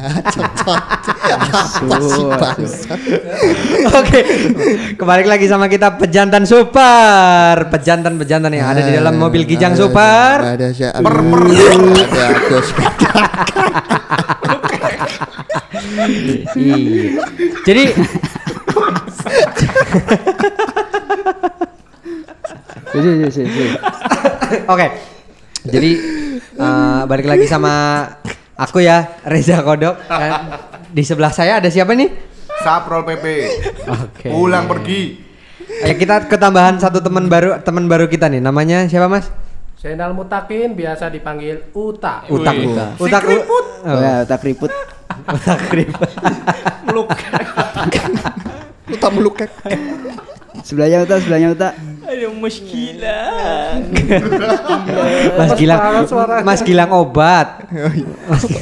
Apa sih bangsa? Oke, kembali lagi sama kita pejantan super, pejantan-pejantan yang ada di dalam mobil kijang super. Ada siapa? Ada Agus. Iya. Jadi sih, sih. Oke. Jadi eh, balik lagi sama aku ya Reza Kodok. Dan di sebelah saya ada siapa nih? Saprol PP. Oke. Pulang pergi. Ya kita ketambahan satu teman baru teman baru kita nih. Namanya siapa Mas? Zainal Mutakin biasa dipanggil Uta. Utak. Wih. Utak. Si keriput. Oh, Ya, tak keriput. Utak keriput. Lu tak melukek. Sebelahnya uta, sebelahnya uta. Mas Gilang. suaranya. Mas Gilang obat.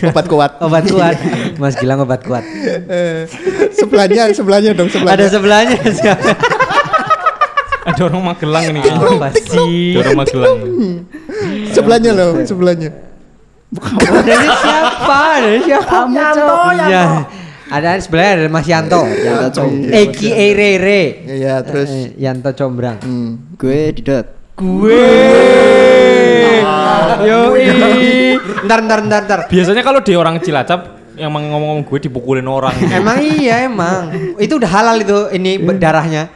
Obat kuat. Obat kuat. Mas Gilang obat kuat. Eh, sebelahnya, sebelahnya dong, sebelahnya. Ada sebelahnya siapa? Ada orang Magelang ini. Apa sih? Ada orang Magelang. Sebelahnya loh, sebelahnya. Ada siapa? Ada siapa? Yanto, Ya. Ada sebelahnya ada Mas Yanto. Yanto Combrang. Eki Rere. Iya, terus Eh, Yanto Combrang. hmm. Gue didot. Gue. Yo. Ntar ntar ntar ntar. Biasanya kalau di orang Cilacap yang ngomong-ngomong gue dipukulin orang. Emang iya emang. Itu udah halal itu ini darahnya.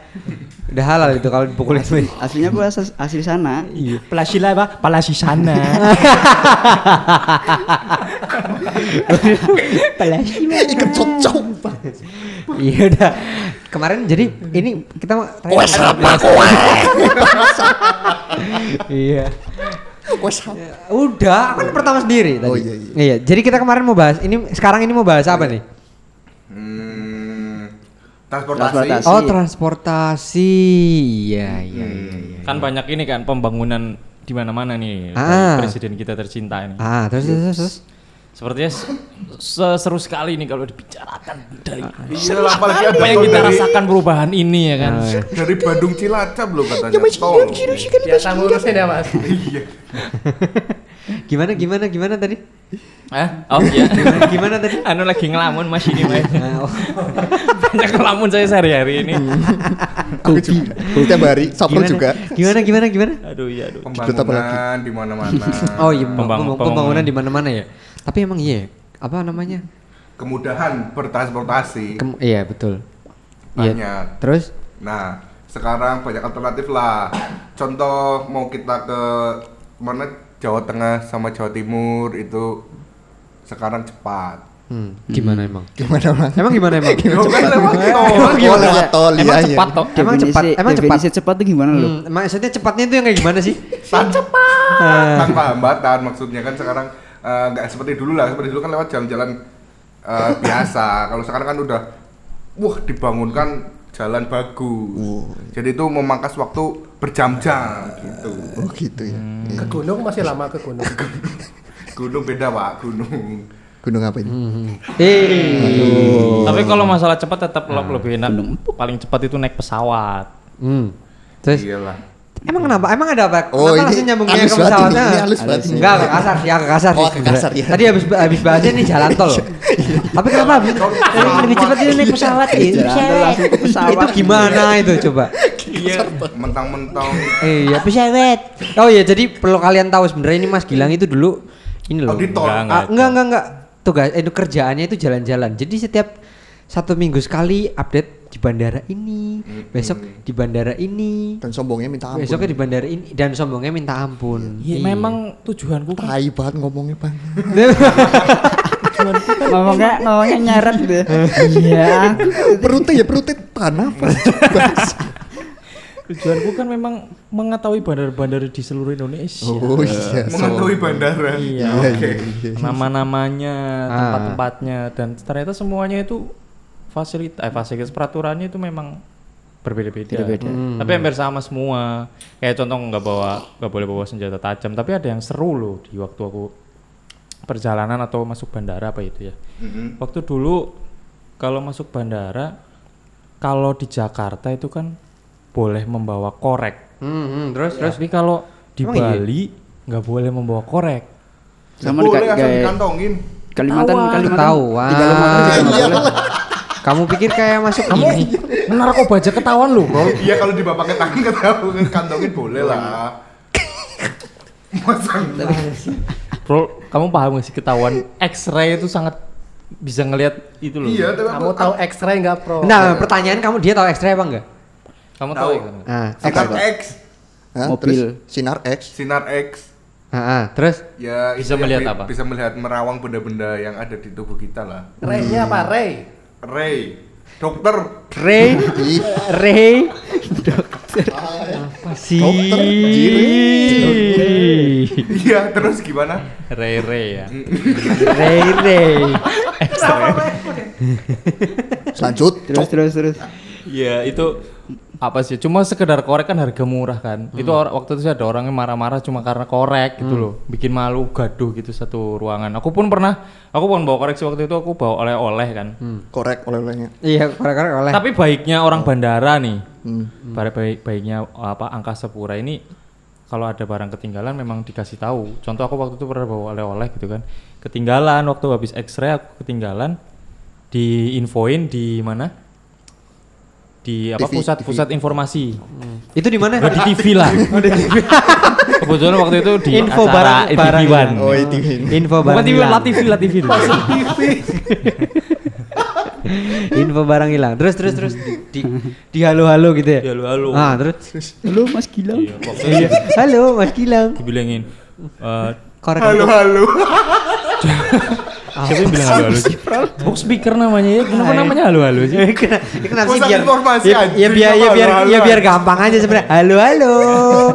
Udah halal itu kalau dipukulin. Aslinya gue asal, asli sana. Iya. Pelasila apa? Palasi sana. Ikat cocok. Iya udah. Kemarin jadi ini kita mau Wes apa kowe? Iya. Udah, aku kan pertama sendiri tadi. Oh, iya, iya. jadi kita kemarin mau bahas ini sekarang ini mau bahas apa nih? Hmm, transportasi. Transportasi. Oh, transportasi. Iya, iya, iya, iya. kan banyak ini kan pembangunan di mana-mana nih Ah. dari presiden kita tercinta ini. Ah, terus terus terus. Sepertinya se- se- seru sekali nih kalau dibicarakan dari Iya lah, apalagi apa yang kita dari, rasakan perubahan ini ya kan. Ah, iya. dari Bandung Cilacap loh katanya. Tol. Biasa ngurusin ya mas. Iya. Gimana gimana gimana tadi? Hah? Oh iya. Gimana, gimana tadi? anu lagi ngelamun Mas ini Mas. Ah, oh. Banyak ngelamun saya sehari-hari ini. Juga. Setiap hari, Gimana, juga. Gimana gimana gimana? Aduh iya aduh. Pembangunan di mana-mana. Oh iya, Pembang- pembang- pembangunan di mana-mana ya. Tapi emang iya, apa namanya? Kemudahan bertransportasi. Kem- iya betul. Iya. Banyak. Terus? Nah, sekarang banyak alternatif lah. Contoh mau kita ke mana Jawa Tengah sama Jawa Timur itu sekarang cepat. Hmm, gimana emang? Gimana mas? Emang gimana emang? Yo, kan lewat tol. Emang Oh, gimana? lewat tol, Emang iya, iya. cepat toh. Emang cepat, emang cepat. definisi cepat tuh gimana lo? Hmm, maksudnya cepatnya itu yang kayak gimana sih? Tan cepat. Tanpa hambatan maksudnya kan sekarang eh, nggak seperti dulu lah. Seperti dulu kan lewat jalan-jalan eh, biasa. Kalau sekarang kan udah wah dibangunkan jalan bagus. Jadi itu memangkas waktu berjam-jam gitu. Oh gitu ya. Ke gunung masih lama ke gunung. Gunung beda pak, gunung. Gunung apa ini? Eh. Tapi kalau masalah cepat tetap le- lebih enak. Paling cepat itu naik pesawat. Hmm. Terus Iyalah. Emang kenapa? Emang ada apa? Oh, kenapa ini langsung nyambungnya ke ini, pesawatnya? ini halus banget ini. Enggak, agak kasar sih, agak kasar Oh, sih. agak sebenarnya. kasar, ya. Tadi habis habis bahasnya nih jalan tol. Tapi kenapa habis lebih cepat itu naik pesawat langsung ke pesawat. Itu gimana itu coba? Iya. Mentang-mentang Iya, pesawat. Oh iya, jadi perlu kalian tahu sebenarnya ini Mas Gilang itu dulu ini loh. auditor. Enggak, Ah, enggak, enggak, enggak. Tugas itu kerjaannya itu jalan-jalan. Jadi setiap satu minggu sekali update di bandara ini, besok di bandara ini, Dan sombongnya minta ampun. besoknya di bandara ini dan sombongnya minta ampun. Ya memang tujuanku kan Tai banget ngomongnya bang. ngomongnya ngomongnya nyarat gitu. Iya. Perutnya ya perutnya tanah apa? tujuanku kan memang mengetahui bandara-bandara di seluruh Indonesia. Oh iya. mengetahui bandara. Iya. Iya, Oke. iya, iya. Nama-namanya, Ah. tempat-tempatnya dan ternyata semuanya itu fasilitas eh fasilitas peraturannya itu memang berbeda-beda. Beda-beda. Hmm. Tapi hampir sama semua. Kayak contoh nggak bawa nggak boleh bawa senjata tajam, tapi ada yang seru loh di waktu aku perjalanan atau masuk bandara apa itu ya. Mm-mm. Waktu dulu kalau masuk bandara kalau di Jakarta itu kan boleh membawa korek. Hmm, hmm, terus terus Tapi kalau di Emang iya? Bali nggak boleh membawa korek. Sama Boleh asal dikantongin. Kalimantan Kalimantan. Ketahuan. Di Kalimantan juga boleh. Kamu pikir kayak masuk Kamu ini? narkoba aja ketahuan lu, Bro. Iya kalau dibawa pakai tangan ketahu kantongin boleh lah. Masa? Bro, kamu paham gak sih ketahuan X-ray itu sangat bisa ngelihat itu loh. Iya, tapi Kamu tahu X-ray nggak, Bro? Nah, pertanyaan kamu dia tahu ekstrak apa enggak? Kamu Tahu. tahu. kan? Nah, sinar? X, Hah? Mobil. Terus sinar X. sinar X. ah, ah, terus Ya Bisa melihat apa? Bisa melihat merawang benda-benda yang ada di tubuh kita lah. Ray-nya apa? Ray. Ray, dokter, Ray, Ray, apa sih? iya terus gimana? Ray Ray ya. Ray, Ray. Selanjut. Terus terus terus. Iya, itu apa sih? Cuma sekedar korek kan harga murah kan. Itu or- waktu itu sih ada orang yang marah-marah cuma karena korek gitu loh. Bikin malu, gaduh gitu satu ruangan. Aku pun pernah, aku pun bawa korek sih waktu itu aku bawa oleh-oleh kan. Korek oleh-olehnya. Iya, korek-korek oleh. Tapi baiknya orang bandara nih, Hmm. baik baik baiknya apa angkasa pura ini kalau ada barang ketinggalan memang dikasih tahu. Contoh aku waktu itu pernah bawa oleh-oleh gitu kan. Ketinggalan waktu habis X-ray aku ketinggalan diinfoin di mana? Di apa TV, pusat TV. pusat informasi. Itu di mana? Nggak di TV lah. Kebetulan waktu itu di Info acara barang- TV barang One. hilang. Oh, itu ini. Info Bukan barang TV, hilang. lah TV, lah TV. dulu. Info barang hilang. Terus terus terus di di, di halo-halo gitu ya. Ya lu halo. Ah, terus Halo Mas Gilang. Iya, itu halo Mas Gilang. dibilangin eh, Korek Halo halo. Siapa yang bilang halo halo sih? Box speaker namanya ya. Kenapa namanya halo halo sih? Kenapa, kenapa sih biar informasi ya, ya biar ya biar halo-halo? ya biar gampang aja sebenarnya. Halo halo.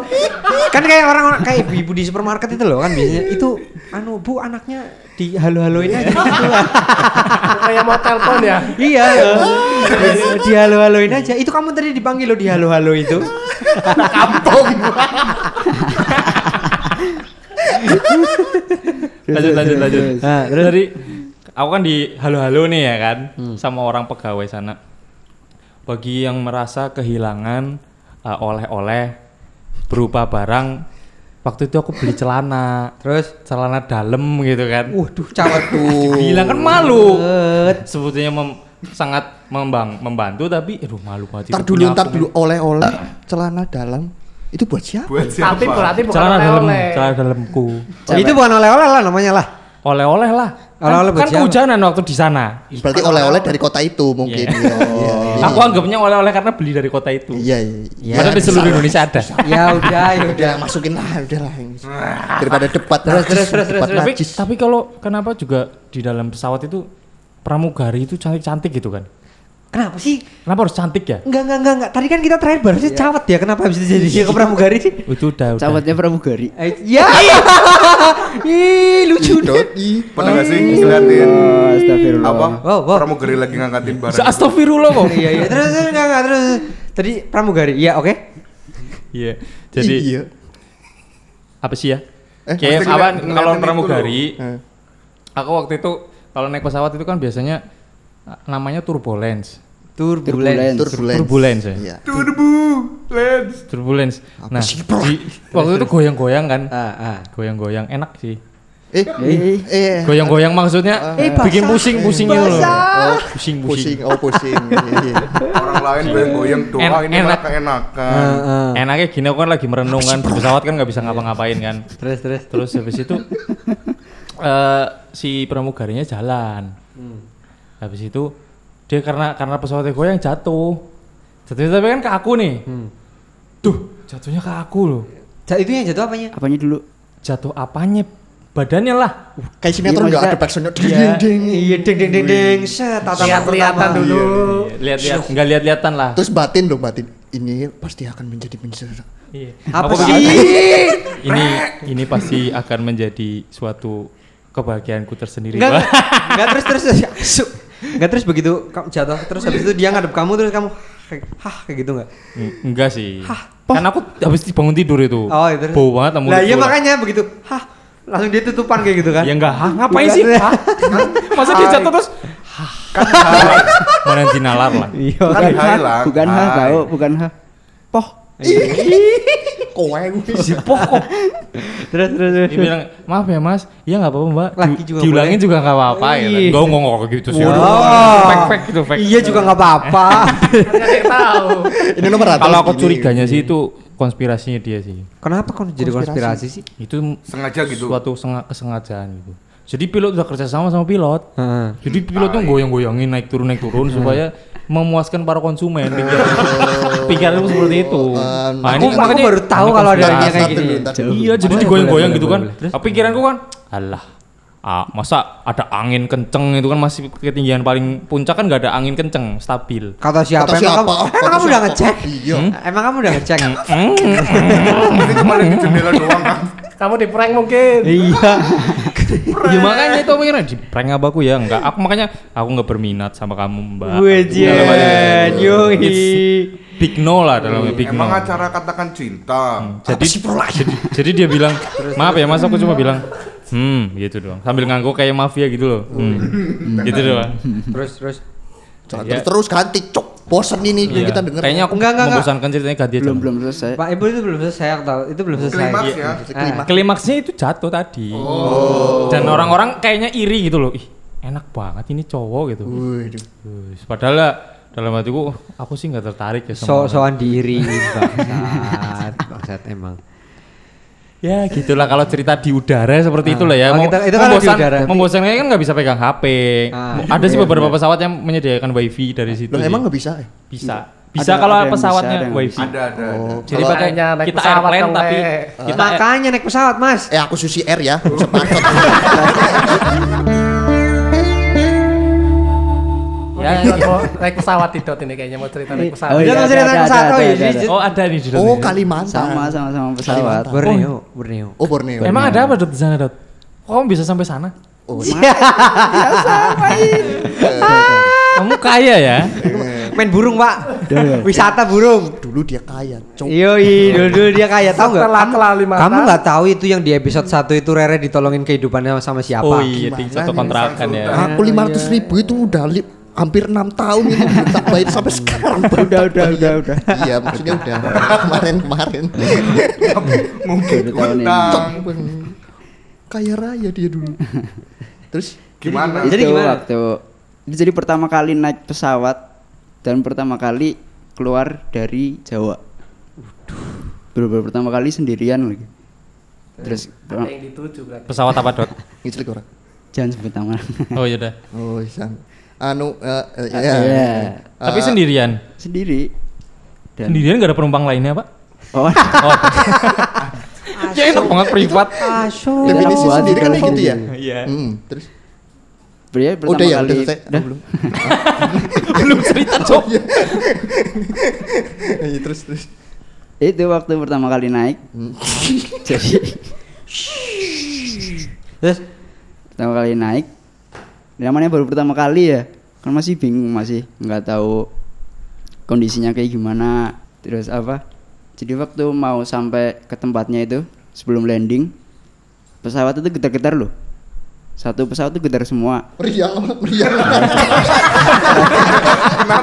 kan kayak orang-orang kayak ibu-ibu di supermarket itu loh kan biasanya itu anu Bu anaknya di halo-haloin aja gitu. Kayak mau telepon ya. iya. di halo-haloin aja. Itu kamu tadi dipanggil loh di halo-halo itu. Lanjut lanjut lanjut. Nah, terus? Dari aku kan di halo-halo nih ya kan sama orang pegawai sana. Bagi yang merasa kehilangan uh, oleh-oleh berupa barang, waktu itu aku beli celana, Terus celana dalam gitu kan. waduh cawat tuh. Bilang kan malu. Bet. Sebetulnya mem- sangat membang membantu tapi aduh malu banget. Ntar dulu, ntar dulu oleh-oleh celana dalam. Itu buat siapa? Buat siapa? Tapi berarti bukan celana dalam, oleh-oleh. celana dalamku. Itu bukan oleh-oleh lah namanya lah. Oleh-oleh lah. Oleh-oleh kan, buat kan siapa? kehujanan waktu di sana. Berarti oleh-oleh dari kota itu mungkin. Iya. Iya, iya, iya. Aku anggapnya oleh-oleh karena beli dari kota itu. Iya, iya. Ya, Padahal di seluruh Indonesia ada. ya udah, ya udah. Masukin lah, udah lah. Daripada debat Terus, terus, terus, terus, tapi, tapi kalau kenapa juga di dalam pesawat itu pramugari itu cantik-cantik gitu kan? Kenapa sih? Kenapa harus cantik ya? Enggak, enggak, enggak, enggak. Tadi kan kita terakhir barusan cawat ya. Kenapa bisa jadi dia ke pramugari sih? Itu udah udah. Cawatnya pramugari. Ya. Ih, lucu deh. Doi. Pernah nggak sih ngeliatin astagfirullah. apa? Wow, wow. Pramugari lagi ngangkatin barang. Astagfirullah kok. Iya, iya. Terus, terus, enggak, enggak, terus. Tadi pramugari. Iya, oke. Iya. Jadi iya. apa sih ya? Eh, Kayak apa kalau pramugari, Eh, aku waktu itu kalau naik pesawat itu kan biasanya namanya turbulence. Turbulence. Turbulence. Turbulence. Turbulence ya? Iya. Turbo, lens. Turbulence. Nah, sih, di- waktu itu goyang-goyang kan. Ah, ah. Goyang-goyang enak sih. Eh, Eh, eh. Goyang-goyang maksudnya Eh, bikin pusing-pusing gitu loh. Oh, Pusing-pusing. pusing, oh pusing. Iya, iya. Orang lain goyang-goyang doa En- ini enak. malah keenakan. Ah, ah. Enaknya gini aku kan lagi merenung kan di pesawat kan nggak bisa ngapa-ngapain kan. Terus, terus. Terus habis itu eh si pramugarinya jalan. Habis itu dia karena karena pesawatnya goyang jatuh. Jatuhnya tapi kan ke aku nih. Duh, jatuhnya ke aku loh. Ja- Itu yang jatuh apanya? apanya dulu? Jatuh apanya? Badannya lah. Kayak sinetron Iya, nggak ada backsoundnya. Iya. Ding, ding. Iya, deng, deng, deng, deng. Set, tatapan Lihat-lihatan pertama. dulu. Lihat-lihat, nggak lihat-lihatan lah. Terus batin loh batin. Ini pasti akan menjadi penjara. Iya. Apa sih? ini ini pasti akan menjadi suatu kebahagiaanku tersendiri. Enggak, enggak, terus terus. Enggak terus begitu kamu jatuh terus habis itu dia ngadep kamu terus kamu hah kayak gitu enggak? Eng- Enggak sih. Kan aku habis bangun tidur itu. Oh, itu. Bau banget sama Lah iya makanya begitu. Hah, langsung dia tutupan kayak gitu kan? Ya enggak, hah ngapain Bukan. sih? Hah? Masa dia jatuh terus? Kan hai. Mana dinalar lah. Iya. Kan Bukan hai H, lah. bukan H, hai. tahu, bukan H. Poh. Kowe Si pokok. terus terus terus. Dia bilang, maaf ya mas, iya nggak apa-apa mbak. Lagi Di- juga diulangin boleh. juga nggak apa-apa ya. Iya. Gak ngomong gitu sih. Wow. Fake fake gitu fake. Iya juga nggak apa-apa. Nggak ada yang tahu. Ini nomor Kalau aku curiganya sih itu konspirasinya dia sih. Kenapa kok jadi konspirasi sih? Itu Sengaja gitu. Suatu senga- kesengajaan gitu. Jadi pilot udah kerja sama sama pilot. Heeh. Jadi pilotnya goyang-goyangin naik turun naik turun supaya memuaskan para konsumen. Pikiran pikiranku seperti itu. Oh, Nah, Aku, aku baru tahu kalau ada yang kayak gini. Iya, jadi digoyang-goyang gitu kan. boleh, boleh. Tapi pikiranku kan, alah, ah, masa ada angin kenceng itu kan masih ketinggian paling puncak kan nggak ada angin kenceng, stabil. Kata siapa? Kata Emang siapa? kamu, Kata emang kamu udah siapa? ngecek? Iya. Emang kamu udah ngecek? Ini cuma di jendela doang kan. Kamu di prank mungkin. iya. Ya makanya itu pikirnya di prank apa aku ya enggak. Aku makanya aku nggak berminat sama kamu mbak. Dalam hati- yoi. Big no lah dalamnya big no. Emang acara katakan cinta. jadi, jadi jadi dia bilang maaf ya mas aku cuma bilang hmm gitu doang sambil ngangguk kayak mafia gitu loh hmm. gitu doang Terus terus. Jangan Ya. terus terus ganti cok. Bosan ini Iya. kita denger. kayaknya aku Enggak, enggak, membosankan ceritanya ganti aja belum belum selesai Pak Ibu itu belum selesai aku tahu. Itu belum selesai. Klimaks Iya. ya. Ah. klimaksnya itu jatuh tadi dan orang-orang kayaknya iri gitu loh ih enak banget ini cowok gitu Waduh. Wih, padahal lah, dalam hatiku aku sih nggak tertarik ya So sama soan diri bangsat. Bangsat emang. Ya gitulah kalau cerita di udara seperti itulah ya Oh, Mau- kita- itu kan di udara. membosankan kan nggak bisa pegang HP Ah. ada sih beberapa pesawat yang menyediakan wifi dari situ Loh emang nggak bisa ya? bisa bisa Ada- kalau ada pesawatnya bisa, wifi Ada ada. ada. Oh. jadi Kalau- pakai Makanya naik kita pesawat airplane tapi Le. kita Makanya naik pesawat, Mas. Eh aku Susi Air ya. ya, mau naik pesawat itu ini kayaknya mau cerita naik pesawat. Oh, Udah iya, usah ada, naik ada, pesawat. ada, Oh, iya, ada, jadi- ada. oh ada nih di dalam Oh. Kalimantan. sama sama sama pesawat. Borneo, Borneo. Oh Borneo. emang ada apa dot di sana dot kok kamu bisa sampai sana Oh, kamu kaya ya Main burung, Pak. Wisata burung. dulu dia kaya. Cok. Yoi, dulu, dulu dia kaya tahu nggak? Setelah Kamu, kamu nggak tahu itu yang di episode 1 itu Rere ditolongin kehidupannya sama siapa? oh iya ting Gimana satu kontrakan ya Aku lima ratus ribu itu udah li- hampir enam tahun ini bayar sampai sekarang. udah udah udah udah Iya maksudnya udah kemarin kemarin. Mungkin Udah tahun ini. Cok. utang. Kaya raya dia dulu. Terus Gimana? Jadi itu gimana? waktu itu jadi pertama kali naik pesawat dan pertama kali keluar dari Jawa baru pertama kali sendirian lagi terus Ada yang dituju berarti. pesawat apa dot ngiclik orang. jangan sebut nama oh iya dah Oh isan. Anu eh, eh, ya. Iya. tapi Eh, sendirian sendiri dan sendirian gak ada penumpang lainnya pak oh oh ya enak banget privat. Definisi sendiri kan kayak gitu ya. iya Hmm, terus Beliau pertama udah ya, kali udah selesai. Udah? Oh, belum. belum cerita cok Iya, terus terus. itu waktu pertama kali naik Hmm. jadi Terus pertama kali naik namanya baru pertama kali ya kan masih bingung masih nggak tahu kondisinya kayak gimana terus apa jadi waktu mau sampai ke tempatnya itu sebelum landing pesawat itu getar-getar loh satu pesawat itu getar semua Meriang, meriang.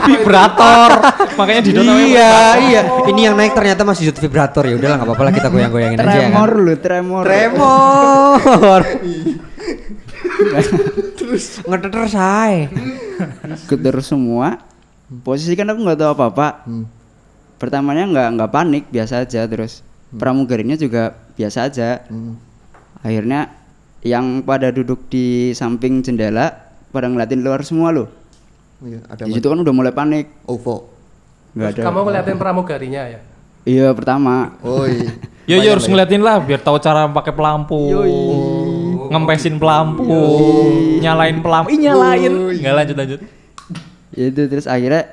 vibrator makanya di iya, iya. Ini yang naik ternyata masih jut vibrator ya. Udahlah nggak apa-apa lah kita goyang-goyangin aja ya tremor kan. loh tremor Tremor. Terus ngeteter say. getar semua posisi kan aku nggak tahu apa-apa Hmm. pertamanya nggak nggak panik biasa aja terus pramugarinya juga biasa aja Hmm. akhirnya yang pada duduk di samping jendela pada ngeliatin luar semua loh Iya, ada di situ kan udah mulai panik OVO. nggak ada Kamu ngeliatin pramugarinya ya? iya pertama Oh iya. Ya, ya harus ngeliatin lah biar tahu cara pakai pelampu. Ngempesin pelampu, nyalain pelampu. Ih, nyalain. Enggak lanjut lanjut. itu terus akhirnya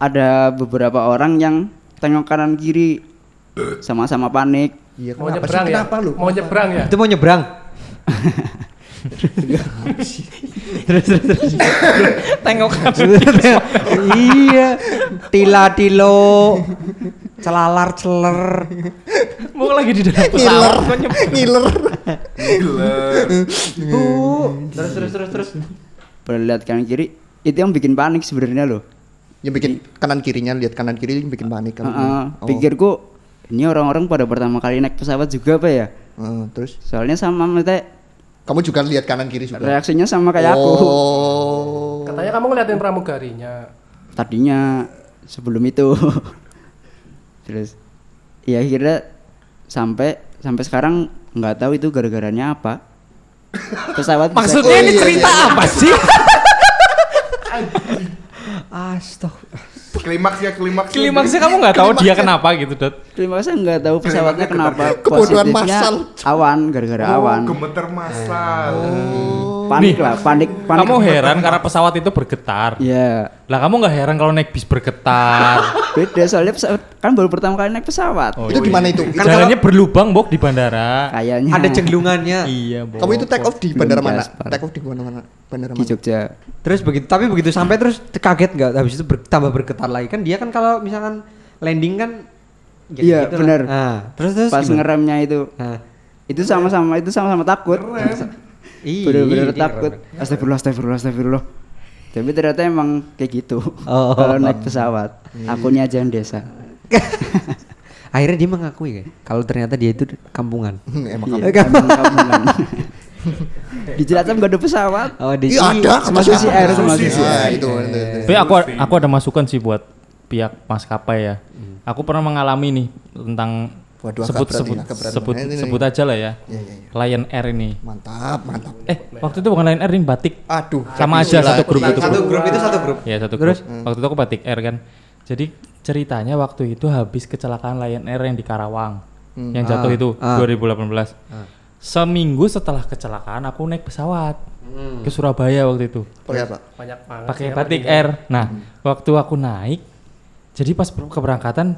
ada beberapa orang yang tengok kanan kiri sama-sama panik Iya, Mau nyebrang ya? Kenapa lu? Mau nyebrang ya? Itu mau nyebrang. Tengok kan. iya. Tila tilo. Celalar celer. Mau lagi di dalam pesawat. Ngiler. Gila. Terus terus terus terus. pada lihat kanan kiri itu yang bikin panik sebenarnya loh Yang bikin kanan kirinya lihat kanan kiri yang bikin panik kan. Heeh, Oh. pikirku ini orang-orang pada pertama kali naik pesawat juga apa ya Heeh, terus soalnya sama maksudnya kamu juga lihat kanan kiri juga. reaksinya sama kayak aku Oh. Katanya kamu ngeliatin pramugarinya. tadinya sebelum itu terus ya akhirnya sampai sampai sekarang nggak tahu itu gara-garanya apa pesawat bisa- Maksudnya ini iya, cerita iya. apa sih? Astagfirullah. Klimaks ya klimaks. Klimaksnya kamu nggak tahu dia kenapa gitu, Dot. kasih nggak tahu pesawatnya kenapa Kebodohan positifnya massal. awan gara-gara Oh, awan gemeter masal. Panik lah panik panik Kamu heran karena pesawat itu bergetar. ya Lah kamu nggak heran kalau naik bis bergetar. beda soalnya pesawat kan baru pertama kali naik pesawat Oh, itu iya. di mana itu? Kan Jalannya berlubang, Bok, di bandara. kayaknya Ada cenglungannya. Iya, Bok. kamu itu take off di Belum bandara mana? diaspal. Take off di mana mana? Bandara di mana? Jogja Terus begitu tapi begitu sampai terus kaget nggak habis itu ber- tambah bergetar lagi kan dia kan kalau misalkan landing kan Iya, gitu lah. benar. Nah, terus terus pas gimana? ngeremnya itu Nah, itu sama-sama itu sama-sama takut iya, bener-bener iya, takut astagfirullah astagfirullah astagfirullah tapi ternyata emang kayak gitu Oh. kalau naik pesawat akunnya aja yang desa Akhirnya dia mengakui kan kalau ternyata dia itu kampungan. Hmm, emang Iya, kamu. emang kampungan. di Cilacap gak ada pesawat Oh, di Iya ada, sama Susi siapa? Air, sama Susi, ya, Air. itu. Tapi aku aku ada masukan sih buat pihak maskapai ya. Aku pernah mengalami nih tentang Waduh, sebut berat sebut berat sebut banget ini. sebut aja lah ya. Iya, iya, iya. Lion Air ini. Mantap, mantap. Eh, waktu itu bukan Lion Air ini batik. Aduh, Sama aja satu grup itu. Satu grup itu satu grup. Ya satu Terus? grup. Waktu itu aku batik Air kan. Jadi ceritanya waktu itu habis kecelakaan Lion Air yang di Karawang. Yang jatuh Ah, itu ah. 2018. Seminggu setelah kecelakaan aku naik pesawat ke Surabaya waktu itu. Pakai apa? Banyak banget. pakai batik air. Nah, waktu aku naik, jadi pas ber- keberangkatan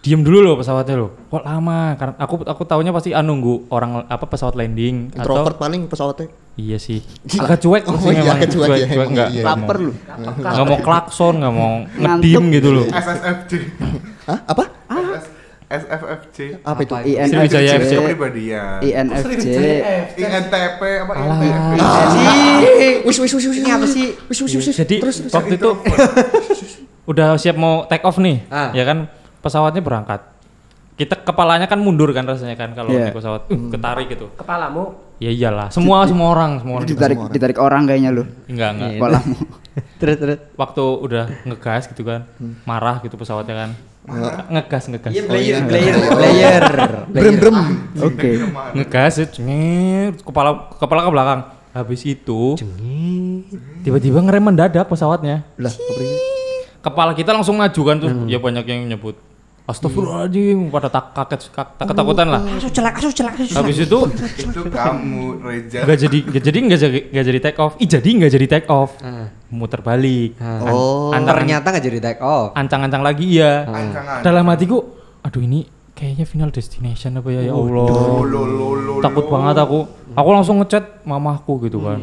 diem dulu loh pesawatnya loh. Kok lama? Karena aku aku taunya pasti ah, nunggu orang apa pesawat landing Introvert atau paling pesawatnya. iya sih. Agak cuek Oh, sih iya, memang. agak cuek ya, emang enggak, iya. enggak lapar mau, lu enggak mau klakson, enggak mau ngedim gitu loh. SSFJ. Hah? Apa? SS SFFJ. Apa itu? Sriwijaya FC. INFJ Kepribadian. INFJ INTP apa Alah. INTP? Wis wis wis wis. Ini apa sih? Wis wis wis. Jadi waktu itu udah siap mau take off nih, Ah. ya kan pesawatnya berangkat. Kita kepalanya kan mundur kan rasanya kan kalau Iya. naik pesawat, uh, ketarik gitu. Kepalamu Ya iyalah, semua semua orang, semua orang. ditarik ditarik orang kayaknya lu Enggak, enggak. Iya. kepalamu terus terus. Waktu udah ngegas gitu kan, marah gitu pesawatnya kan. Ngegas, ngegas. Iya, Oh, player, iya. player, player. Brem brem. oke Ngegas, ya, cengit, kepala kepala ke belakang. Habis itu tiba-tiba ngerem mendadak pesawatnya. Lah? Kepala kita langsung maju kan tuh. Ya banyak yang nyebut. Astagfirullahaladzim, pada tak kaget tak ketakutan lah. Asu celak, asu celak, asu celak. Habis itu Itu kamu Reza. nggak jadi nggak jadi nggak jadi nggak jadi take off. Ih jadi nggak jadi take off. Ah. Muter balik. Ah. Oh. Ternyata nggak jadi take off. ancang-ancang lagi iya. Ancangan. Dalam hatiku, aduh ini kayaknya final destination apa ya ya Allah. Lo lo lo lo. Takut banget aku. Aku langsung ngechat mamahku gitu kan.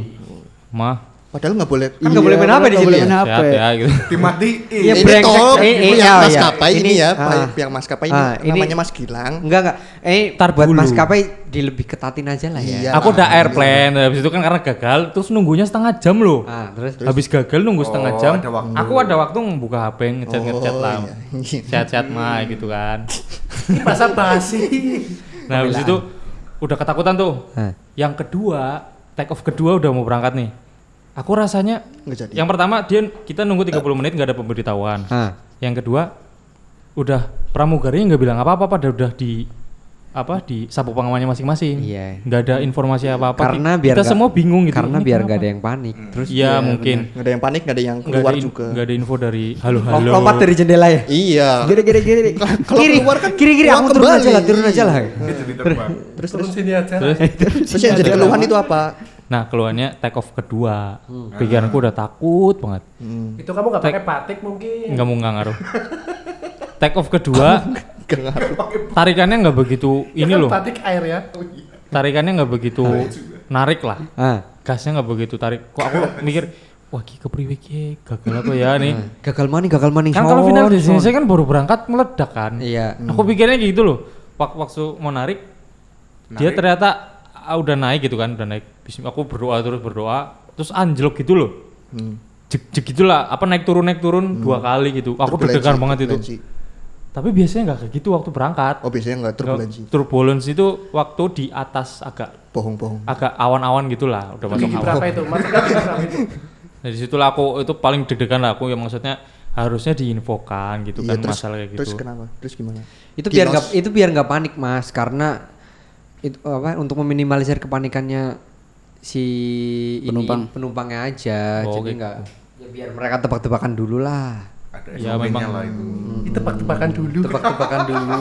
Mah, Padahal nggak boleh. Kan nggak boleh main HP di nggak sini boleh ya? main HP. ya gitu. Dimatiin. Iya, ini toh Eh, eh, iya, iya. maskapai ini, Ini, ya, ah. maskapai ini Ah, ini- namanya Mas Gilang. Enggak enggak. Eh, Tar buat maskapai di lebih ketatin aja lah ya. Iya. Aku udah airplane, habis itu kan karena gagal, terus nunggunya setengah jam loh. Ah, terus Habis gagal nunggu setengah Oh, jam. ada waktu. Aku ada waktu membuka HP ngechat ngechat Oh, lah. iya. Chat-chat mah gitu kan. ini bahasa basi. Nah, habis itu udah ketakutan tuh. Yang kedua, take off kedua udah mau berangkat nih. Aku rasanya Nggak jadi. yang pertama dia kita nunggu 30 menit nggak ada pemberitahuan. Ah. Yang kedua udah pramugarinya nggak bilang apa-apa pada udah di apa di sabuk pengamannya masing-masing. Iya. Nggak ada informasi apa-apa. Karena biar kita nggak- semua bingung gitu. Karena biar nggak ada yang panik. Terus Iya mungkin. Nggak ada yang panik, nggak ada yang keluar ada, in- juga. nggak ada info dari halo halo. Lom- lompat dari jendela ya. Iya. gini gini Kalau kiri, keluar kan kiri kiri aku turun aja lah, turun aja lah. Terus Turun terus. sini aja. Terus, Terus yang jadi keluhan itu apa? Nah keluarnya take off kedua. Pikiranku udah takut banget. Itu kamu nggak pakai batik mungkin. Nggak mau nggak ngaruh. take off kedua, Gak ngaruh. tarikannya nggak begitu Ya ini kan loh. batik air ya. Tarikannya nggak begitu narik lah. Ah, Gasnya nggak begitu tarik. Kok aku mikir, wah ki kepriwe ki gagal apa ya nih? gagal maning, gagal maning. Kan kalau final son. destination kan baru berangkat meledak kan. Iya. Aku pikirnya gitu loh. Wak- Waktu mau narik, dia ternyata ah, udah naik gitu kan, udah naik. Bismillah, Aku berdoa terus berdoa, terus anjlok gitu loh. jek jek gitulah apa naik turun naik turun dua kali gitu aku Turbulensi, deg-degan banget itu turbulensi. tapi biasanya nggak kayak gitu waktu berangkat Oh biasanya enggak turbulensi. Nggak- turbulence itu waktu di atas agak Bohong-bohong. agak awan-awan gitulah udah masuk awan berapa itu? Berapa itu? Nah, di situlah aku itu paling deg-degan lah aku yang maksudnya harusnya diinfokan gitu Iya, kan terus, masalah kayak gitu. terus kenapa? Terus gimana? Itu biar Kinos. nggak itu biar nggak panik mas karena itu apa untuk meminimalisir kepanikannya si ini, Penumpang. penumpangnya aja Oh, jadi gitu. nggak ya biar mereka tebak-tebakan dulu lah Ada Ya, memang- lah itu. Itu tebak-tebakan dulu. tebak-tebakan dulu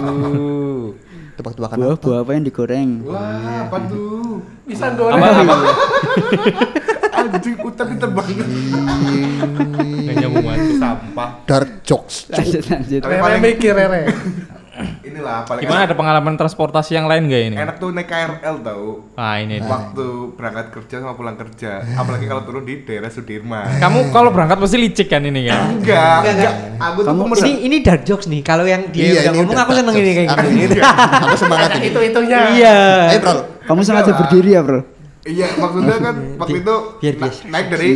Tebak-tebakan buah apa? buah apa yang digoreng Wah, apa tuh? Bisa goreng. apa apa Anjing utang diterbang. nggak nyambung banget. Sampah. Dark jokes. lanjut lanjut Tapi Rere mikir Rere. Inilah paling Gimana enak, ada pengalaman transportasi yang lain gak ini? enak tuh naik KRL tau. Ah ini. Waktu berangkat kerja sama pulang kerja, apalagi kalau turun di daerah Sudirman. Kamu kalau berangkat pasti licik kan ini kan? Enggak, enggak. Aku tuh Kamu- ini ini dark jokes nih kalau yang dia Iya, udah ini ngomong udah aku seneng ini kayak gini Aku semangat ini. Itu itunya. iya Ayo bro. kamu sengaja berdiri ya bro Iya, maksudnya kan waktu itu biar na- naik dari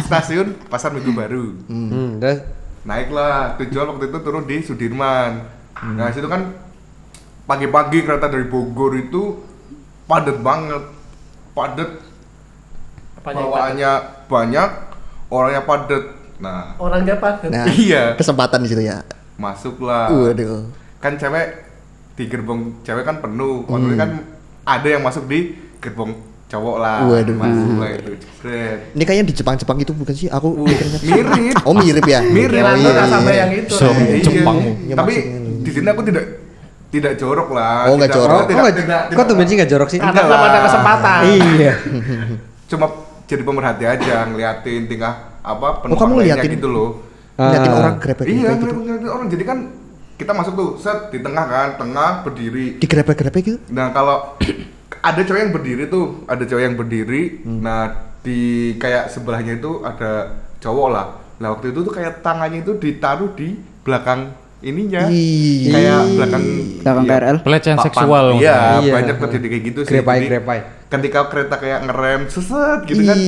stasiun Pasar Minggu Baru. hmm, terus Naiklah, tujuan waktu itu turun di Sudirman. Nah, situ kan pagi-pagi kereta dari Bogor itu padat banget. Padat bawaannya banyak, orangnya padat. Nah, Orangnya padat. Nah, Iya. Kesempatan di situ ya. masuklah. Waduh. Kan cewek di gerbong cewek kan penuh. Waktu itu kan ada yang masuk di gerbong cowok lah. Waduh. Masuk lah itu. Jebret. Ini kayaknya di Jepang-Jepang itu bukan sih? Aku mikirnya. Mirip. Oh mirip ya. Mirip. Oh, iya, nggak iya, sampai iya. yang itu. So. Iya. Jepangmu. Ya, Tapi maksudnya. di sini aku tidak tidak jorok lah. Oh, nggak Tidak- jorok. oh, tidak- kok tidak- kok tuh sih nggak jorok sih Karena belum ada kesempatan. iya Cuma jadi pemerhati aja ngeliatin tingkah apa Oh, kamu lainnya ngeliatin? gitu loh. Ngeliatin Ah. orang grepek Iya, gitu. ngeliatin ngeliatin orang. Jadi kan kita masuk tuh set di tengah kan, tengah berdiri. Di grepek-grepek gitu. Nah kalau ada cewek yang berdiri tuh, ada cewek yang berdiri. Hmm. Nah di kayak sebelahnya itu ada cowok lah. Nah waktu itu tuh kayak tangannya itu ditaruh di belakang ininya, Ih. kayak belakang Belakang iya, KRL? Pelecehan papan. seksual Iya. Iya. banyak terjadi kayak gitu sih. Grepai, grepai. Ketika kereta kayak ngerem seset gitu kan,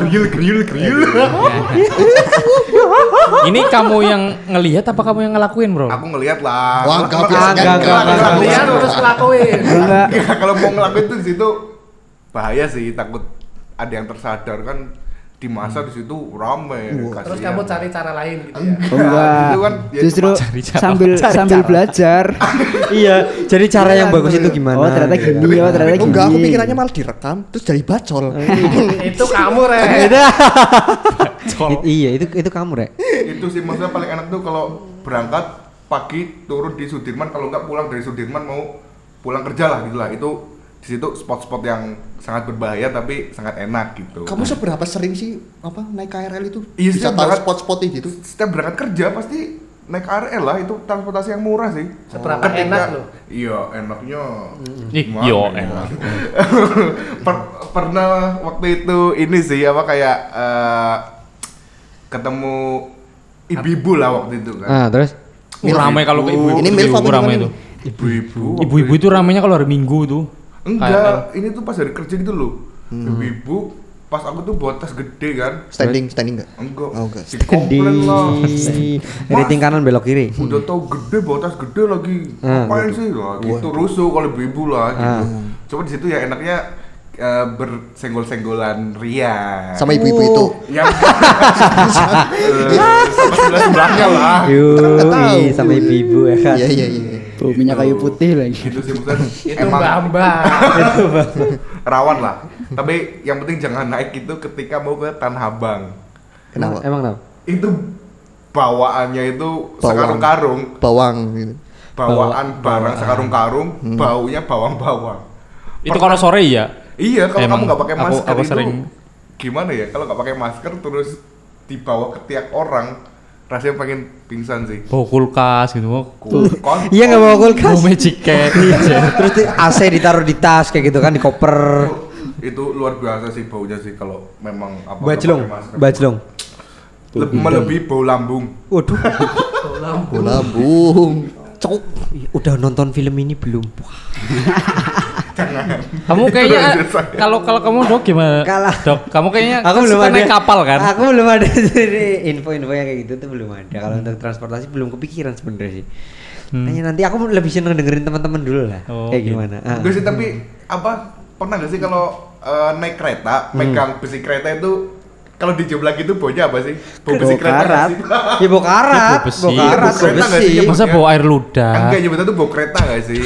kriul kriul kriul. Ini kamu yang ngelihat apa kamu yang ngelakuin bro? Aku ngelihat lah. Wah, kalau- biasa enggak, kan? enggak, Enggak, enggak, enggak. Lihat terus lakuin. enggak Enggak, kalau mau ngelakuin tuh di situ bahaya sih, takut ada yang tersadar kan di masa di situ rame. Terus kasihan. kamu cari cara lain gitu ya. Oh, enggak gitu kan, ya justru cari cara- sambil cari sambil cara. belajar iya jadi cara yang Iya, bagus itu bener. gimana oh ternyata gitu. gini oh ternyata Oh gini enggak, aku pikirannya malah direkam terus jadi bacol. Itu kamu. It- iya itu itu kamu rek itu sih maksudnya paling enak tuh kalau berangkat pagi turun di Sudirman kalau nggak pulang dari Sudirman mau pulang kerja lah gitu lah itu di situ spot-spot yang sangat berbahaya tapi sangat enak gitu. Kamu seberapa sering sih apa naik KRL itu? Iya, Bisa tahu banget. spot-spotnya gitu. setiap berangkat kerja pasti naik KRL lah itu transportasi yang murah sih. Seberapa enak loh. Iya enaknya. Ih, Gimana yo, ya? enak. Per- pernah waktu itu ini sih apa kayak eh, ketemu ibu-ibu lah waktu itu kan. ah terus Uh, ramai kalau ke ibu-ibu. Ini milf apa ibu-ibu ramai itu. Ibu-ibu. Ibu-ibu itu ramainya kalau hari Minggu tuh. Enggak, ini tuh pas hari kerja gitu loh. Ibu-ibu pas aku tuh bawa tas gede kan. Standing, standing enggak? Enggak. Oh, enggak. Si komplain lah. rating kanan belok kiri Udah tau gede bawa tas gede lagi. Ah, Ngapain sih? Lah, gitu rusuh kalau ibu-ibu lah gitu. Ah. Coba di situ ya enaknya eh, bersenggol-senggolan ria. Sama ibu-ibu itu. yang Eh, sama sebelah sebelahnya lah. Yuk, sama ibu-ibu ya kan. Iya, iya, iya. Tuh minyak kayu putih lagi Gitu sih maksudnya Itu emang mbak-mbak. rawan lah. Tapi yang penting jangan naik itu ketika mau ke Tanah Abang. Kenapa? Emang tau? Itu bawaannya itu Bawang. sekarung-karung, Bawang gitu. bawaan barang sekarung-karung, baunya bawang-bawang. Itu kalau sore ya. Iya, kalau Emang kamu nggak pakai aku- masker aku itu sering- gimana ya? Kalau nggak pakai masker terus dibawa ke tiap orang, rasanya pengen pingsan sih. Bawa kulkas gitu. Kon- Iya nggak bawa kulkas. bawa magic cat. Terus di AC ditaruh di tas kayak gitu kan di koper. itu luar biasa sih baunya sih kalau memang apa Bajlong, bajlong. Le- melebihi bau lambung. Waduh. Bola bung. Cok. Udah nonton film ini belum? Wah. Kamu kayaknya kalau kalau kamu dok gimana? Kalah. Dok, kamu kayaknya aku kan belum suka ada naik kapal kan? Aku belum ada info-info yang kayak gitu tuh belum ada. Kalau untuk transportasi belum kepikiran sebenarnya sih. Hmm. Kayaknya nanti aku lebih seneng dengerin teman-teman dulu lah. Oh, kayak gitu. gimana? Ah. Gue sih tapi apa pernah gak sih kalau eh, naik kereta megang besi kereta itu kalau dijam lagi itu baunya apa sih? Bau besi kereta? Ya bau karat, Ya, bau besi. bau karat, Bau bau kereta nggak besi. sih? Ya, Masa bawa air ludah? Enggak nyebutnya tuh bau kereta gak sih?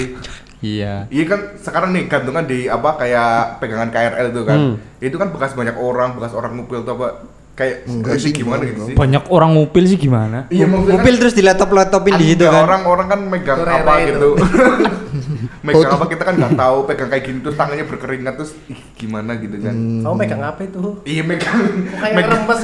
Iya. Iya kan sekarang nih gantungan di apa kayak pegangan KRL itu kan. Hmm. Itu kan bekas banyak orang, bekas orang ngupil tuh apa kayak Enggak sih sih, gimana gitu sih. Banyak orang ngupil sih gimana? Iya maksudnya Mobil terus di laptop-laptopin di situ kan. orang-orang kan megang apa itu. gitu. megang apa kita kan nggak tahu pegang kayak gini terus tangannya berkeringat terus ih, gimana gitu kan. Kamu megang apa itu? Iya megang kayak megang, remes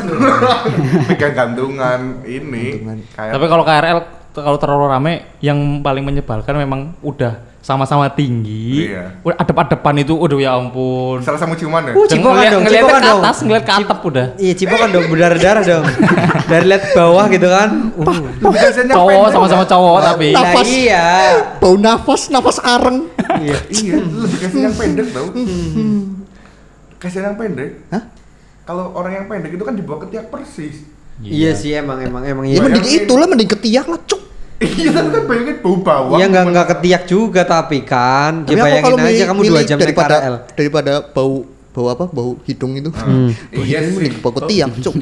megang gantungan ini Gantungan. kayak Tapi kalau KRL kalau terlalu rame yang paling menyebalkan memang udah sama-sama tinggi. Iya. Udah adep-adepan itu udah ya ampun. salah sama ciuman ya. Uh, cipokan ngeliat- dong, ngeliatnya cipokan ke dong. atas, ngeliat ke atap udah. Iya, cipokan dong, berdarah-darah dong. Dari lihat bawah gitu kan. Uh. Cowok pendek, sama-sama cowok tapi. Nah, Nafas. iya. Bau nafas, nafas areng. Iya. Iya, lebih kasihan yang pendek tau. Kasihan yang pendek. Hah? Kalau orang yang pendek itu kan dibawa ke tiak persis. Iya sih emang emang emang Ya iya. mending Bayangin. itulah mending ketiak lah, cuk. Iya, tapi kan bayangin bau bawang. Iya nggak nggak ketiak juga tapi kan. Tapi Ya bayangin kalau aja milih- kamu dua jam naik daripada KRL. daripada bau bau apa? Bau hidung itu. Hmm. Bau Iya hidung sih. bau ketiak, cuk.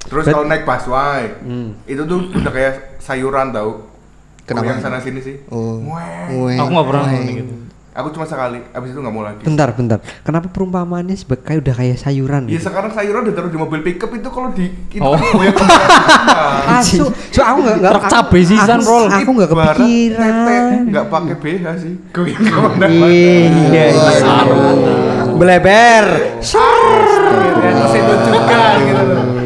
Terus kalau naik busway, Hmm. itu tuh udah kayak sayuran tau. Kenapa? Yang sana sini sih. Oh. Aku nggak pernah gitu. Aku cuma sekali, abis itu nggak mau lagi. Bentar, bentar. Kenapa perumpamaannya kayak udah kayak sayuran Iya gitu? sekarang sayuran ditaruh di mobil pickup itu kalau di itu Oh. kan goyang Ah, so, so aku nggak nggak cabai sisan, aku- Rol. Aku nggak kepikiran. nggak pakai BH sih. Goyang ke mana-mana. Iya, iya. Beleber. Ya, terus itu juga gitu loh.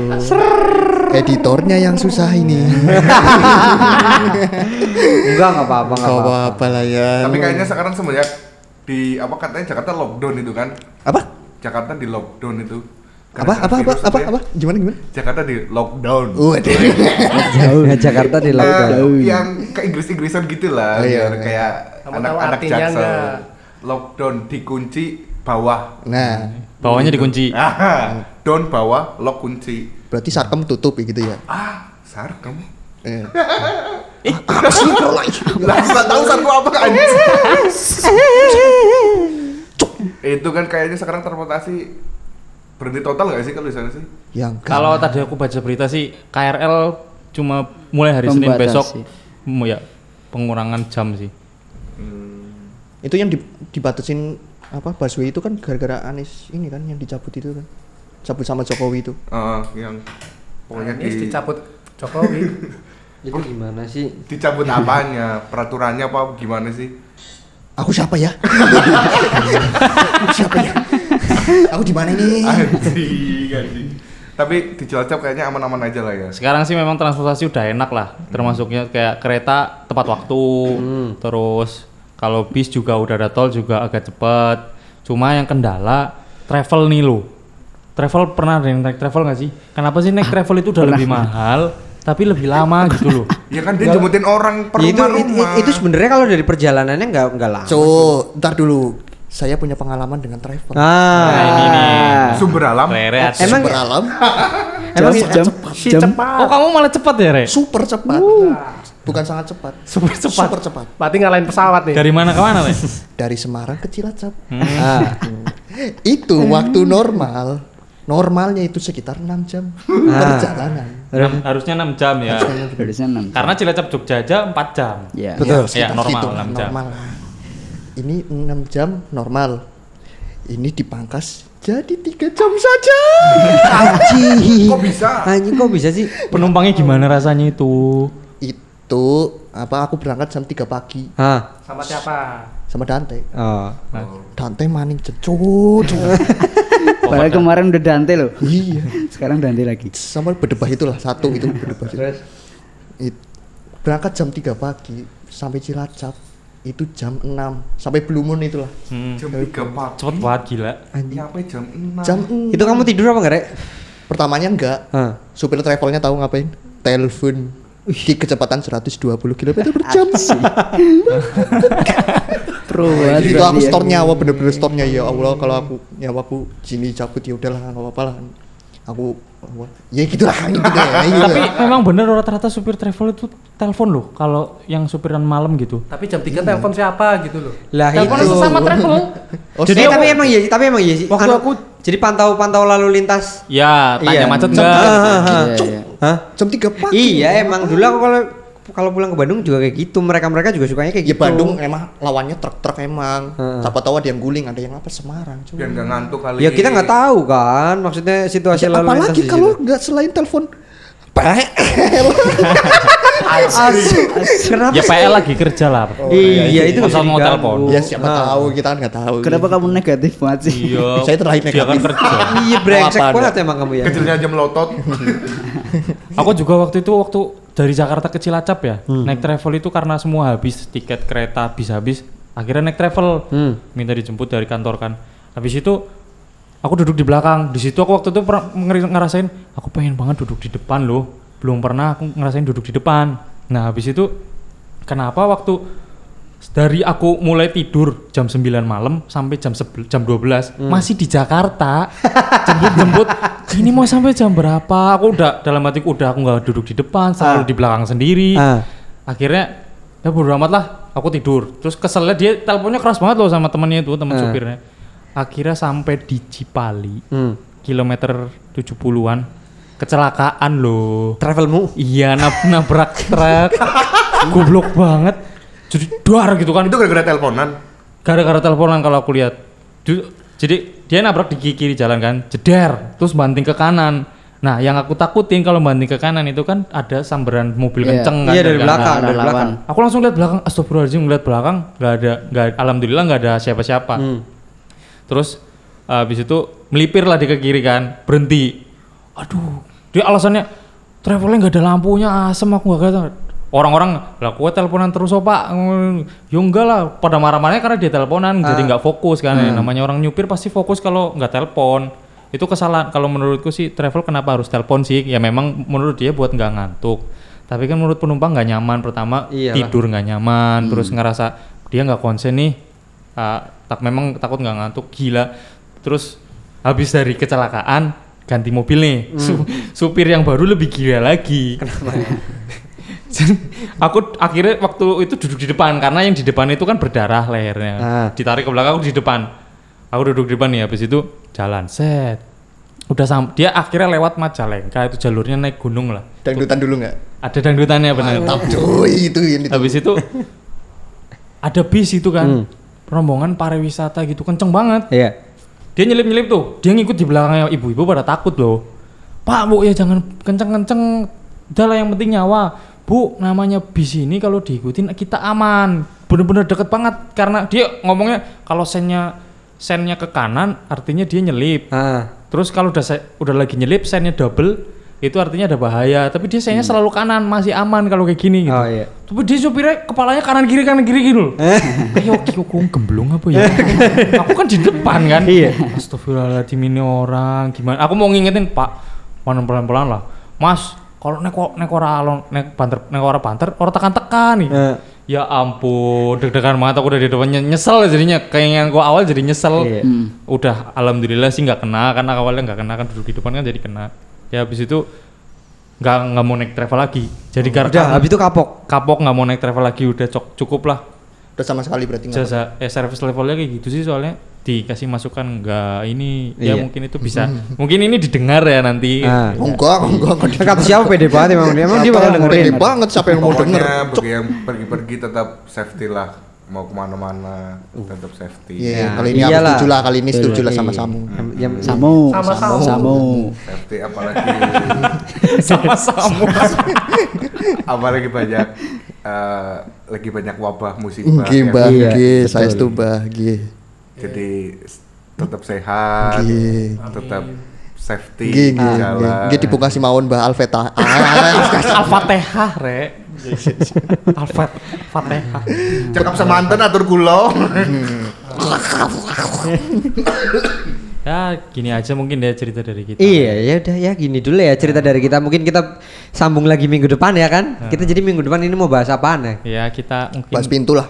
Editornya yang susah ini. Enggak, enggak apa-apa, enggak Gak apa-apa. lah ya. Tapi kayaknya sekarang semenjak di apa katanya Jakarta lockdown itu kan? apa? Jakarta di lockdown itu. Apa apa apa apa ya. apa? Gimana gimana? Jakarta di lockdown. Waduh. Jauh. Jakarta di Eh, lockdown. yang ke Inggris-Inggrisan gitu lah, Oh, iya, iya. kayak anak-anak jaksel. nggak? Lockdown dikunci bawah. Nah, Bawahnya dikunci. Ah, down bawah, lock kunci. berarti sarkem tutup ya gitu ya. Ah, sar kamu. Eh. Lah, nggak tahu sarku apa kan? Itu kan kayaknya sekarang transportasi berhenti total nggak sih kalau di sana sih? Yang Kalau tadi aku baca berita sih KRL cuma mulai hari Senin besok mu- ya pengurangan jam sih. itu yang di- dibatasin apa busway itu kan gara-gara Anies ini kan yang dicabut itu kan. Cabut sama Jokowi itu. Eh, yang pokoknya Anies di, dicabut Jokowi. Itu gimana sih? dicabut apanya, peraturannya apa gimana sih? Aku siapa ya? Aku siapa ya? Aku di mana ini? Anjing, anjing. Tapi di Cilacap kayaknya aman-aman aja lah ya. Sekarang sih memang transportasi udah enak lah, termasuknya kayak kereta tepat waktu, terus kalau bis juga udah ada tol juga agak cepet. Cuma yang kendala travel nih lo. Travel pernah ada yang naik travel nggak sih? Kenapa sih naik travel itu udah lebih mahal, tapi lebih lama gitu loh? Ya kan dia jemputin orang per Ya, itu, itu, rumah-rumah. itu sebenarnya kalau dari perjalanannya nggak nggak lama. So, ntar dulu. Saya punya pengalaman dengan travel. Ah, Nah, ini nih. sumber alam. Rere ada. Emang- Super alam, emang jam, jam, Si jam. cepat. Oh kamu malah cepet ya Re? super cepat. Bukan sangat cepat. Super cepat. Super cepat. Berarti ngalahin pesawat nih. Dari mana ke mana Re? Dari Semarang ke Cilacap. ah, Itu waktu normal. Normalnya itu sekitar 6 jam perjalanan. Enam- harusnya 6 jam ya. Harusnya enam. Karena Cilacap Jogja aja 4 jam. Ya. Betul. Ya, normal, gitu, 6 jam. normal. Ini 6 jam normal. Ini dipangkas jadi 3 jam saja. anjing. Kok bisa? Anjing kok bisa sih? Penumpangnya gimana rasanya itu? itu apa aku berangkat jam 3 pagi Ah, Sama siapa? Sama Dante. oh. Dante maning cecut. Padahal kemarin udah Dante loh. iya. Sekarang Dante lagi. Sama berdebah itulah satu itu berdebah. It- berangkat jam 3 pagi sampai Cilacap itu jam 6 sampai Blue Moon itulah. Hmm. Jam 3 pagi. Cepet banget gila. Nyampe jam 6. Jam Itu kamu tidur apa enggak, Rek? pertamanya enggak. Ah. Supir travelnya tahu ngapain? Telepon di kecepatan 120 km per jam. Pro banget itu aku ya. store nyawa bener-bener store nya ya Allah kalau aku nyawa aku sini cabut ya udahlah nggak apa-apa lah aku ya gitulah gitu deh gitu. Tapi memang bener rata-rata supir travel itu telepon loh kalau yang supiran malam gitu. Tapi jam 3 telepon siapa gitu loh. Lah Telepon itu. sesama travel. Oh, jadi saya- tapi emang iya, tapi emang iya sih. Waktu Anu, aku- jadi pantau-pantau lalu lintas. Ya, tanya Iya. macet jam enggak? tiga Ah, pagi, iya, Cuk. iya. Hah? jam 3 pagi Iya, emang dulu aku kalau kalau pulang ke Bandung juga kayak gitu. Mereka-mereka juga sukanya kayak ya gitu. Bandung emang lawannya truk-truk emang Heeh. siapa tahu ada yang guling ada yang apa Semarang biar nggak ngantuk kali Ya kita nggak tahu kan, maksudnya situasi Ya, lalu lintas apalagi kalau nggak selain telepon PL Kenapa? Ya PL lagi kerja lah. iya, itu Masa bisa mau telepon. ya siapa Ah. tahu kita kan nggak tahu Kenapa kamu negatif banget sih? Iya. Saya terakhir kan negatif. kerja. Iya brengsek banget emang kamu ya. kecilnya aja melotot Aku juga waktu itu waktu dari Jakarta ke Cilacap ya, Hmm. naik travel itu karena semua habis tiket kereta habis-habis, akhirnya naik travel, Hmm. minta dijemput dari kantor kan. Habis itu aku duduk di belakang. Di situ aku waktu itu pernah ngerasain aku pengen banget duduk di depan loh. Belum pernah aku ngerasain duduk di depan. Nah habis itu kenapa waktu dari aku mulai tidur jam 9 malam sampai jam 11, jam 12 Hmm. masih di Jakarta jemput-jemput ini mau sampai jam berapa aku udah dalam hatiku udah aku nggak duduk di depan selalu Ah. di belakang sendiri Ah. akhirnya ya bodo amat lah aku tidur terus keselnya dia teleponnya keras banget loh sama temennya itu teman Ah. supirnya akhirnya sampai di Cipali Hmm. kilometer 70-an kecelakaan loh Travelmu? iya nab- nabrak truk goblok banget jadi duar gitu kan. Itu gara-gara teleponan? Gara-gara teleponan kalau aku lihat. Jadi dia nabrak di kiri jalan kan jeder terus banting ke kanan. Nah yang aku takutin kalau banting ke kanan itu kan ada sambaran mobil Iya. kenceng kan Iya dari belakang, Arah dari belakang. aku langsung lihat belakang astagfirullahaladzim ngeliat belakang nggak ada nggak alhamdulillah nggak ada siapa-siapa. Hmm. terus habis itu melipir lah dia ke kiri kan berhenti. Aduh dia alasannya travelnya nggak ada lampunya asem aku nggak kata orang-orang lah kue teleponan terus oh pak? Ya enggak lah pada marah-marahnya karena dia teleponan jadi nggak fokus kan. Ya. namanya orang nyupir pasti fokus kalau nggak telepon. Itu kesalahan kalau menurutku sih travel kenapa harus telepon sih? Ya memang menurut dia buat nggak ngantuk. Tapi kan menurut penumpang nggak nyaman pertama Iyalah. tidur nggak nyaman terus ngerasa dia nggak konsen nih Ah, tak memang takut nggak ngantuk gila. Terus habis dari kecelakaan ganti mobil nih. Su- supir yang baru lebih gila lagi aku akhirnya waktu itu duduk di depan karena yang di depan itu kan berdarah lehernya. Ah. ditarik ke belakang aku di depan. Aku duduk di depan nih habis itu jalan. Set. Udah sam dia akhirnya lewat Majalengka itu jalurnya naik gunung lah. Dangdutan dulu nggak? Ada dangdutannya benar. Mantap cuy itu ini habis itu ada bis itu kan. Hmm. rombongan pariwisata gitu kenceng banget. Iya. dia nyelip nyelip tuh. Dia ngikut di belakangnya ibu-ibu pada takut loh. Pak bu ya jangan kenceng kenceng udah lah yang penting nyawa bu namanya bis ini kalau diikutin kita aman bener-bener deket banget karena dia ngomongnya kalau sennya sennya ke kanan artinya dia nyelip Ah. terus kalau udah udah lagi nyelip sennya double itu artinya ada bahaya tapi dia sennya selalu kanan masih aman kalau kayak gini gitu Oh iya. tapi dia supirnya kepalanya kanan kiri kanan kiri gitu loh. Ayo kok gemblung apa ya? aku kan di depan kan. Iya. Astagfirullahaladzim ini orang gimana? Aku mau ngingetin Pak, mana pelan-pelan lah. Mas, kalau nek nek ora alon nek banter nek ora banter ora tekan-tekan nih. Eh. Ya ampun, deg-degan banget aku udah di depan Nye- nyesel jadinya. Kayak yang gua awal jadi nyesel. Iya. Udah alhamdulillah sih nggak kena karena awalnya nggak kena kan duduk di depan kan jadi kena. Ya habis itu nggak nggak mau naik travel lagi. Jadi Udah, karena habis itu kapok. kapok nggak mau naik travel lagi udah cok cukup lah udah sama sekali berarti nggak jasa eh service levelnya kayak gitu sih soalnya dikasih masukan nggak ini ya Iya. mungkin itu bisa mungkin ini didengar ya nanti Ah. Enggak enggak enggak Kan kata siapa pede banget emang dia. Emang dia bakal dengerin. pede banget siapa yang mau denger bagi yang pergi-pergi tetap safety lah mau ke mana-mana tetap safety Iya, Ya, kali ini aku iyalah. setuju lah, kali ini setuju lah sama Iya. Samu. Yang- yang- Samu. Sama-sama. Samu. safety apalagi sama-sama apalagi banyak eh, lagi banyak wabah musibah Nggih, Mbah, Iya, betul. saya setuju, Mbah, nggih. Jadi s- tetap sehat tetap safety Nggih, di nggih, jalan. Nggih dibuka si mawon Mbah Alfeta. Ah, al-fatihah rek. Al-fatihah. Cakap semanten atur kula Ya gini aja mungkin deh cerita dari kita. Iya, ya udah ya gini dulu ya cerita dari kita. Mungkin kita sambung lagi minggu depan ya kan? Kita jadi minggu depan ini mau bahas apaan ya? Ya kita mungkin Bahas pintu lah.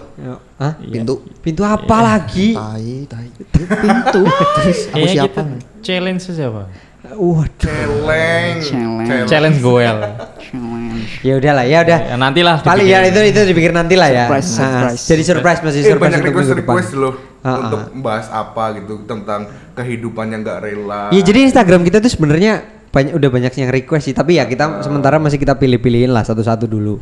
Hah? Iya. Pintu. Pintu apa lagi? Tai, tai. pintu Terus aku siapa? kita challenge aja pak. Waduh. Challenge. Challenge. Challenge goel. challenge Ya udahlah, ya udah. Ya, nantilah. Paling ya itu itu dipikir nanti lah ya. Surprise, Ah, surprise. Jadi surprise masih Eh, surprise banyak untuk request minggu depan. request loh Ah, untuk ah. membahas apa gitu tentang kehidupan yang nggak rela. Iya jadi Instagram kita tuh sebenarnya banyak udah banyak yang request sih tapi ya kita sementara masih kita pilih-pilihin lah satu-satu dulu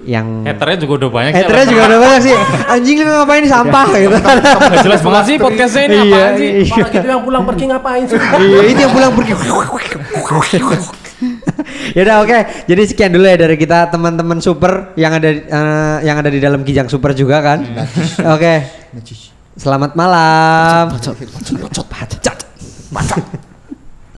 yang Haternya juga udah banyak. sih, Haternya juga udah banyak sih. Anjing lu ngapain sampah gitu. Nggak jelas banget sih podcastnya ini Iya, apaan sih? iya. Yang pulang pergi ngapain sih? iya itu yang pulang pergi. Ya udah oke. Jadi sekian dulu ya dari kita teman-teman super yang ada eh, yang ada di dalam kijang super juga kan. Oke. Selamat malam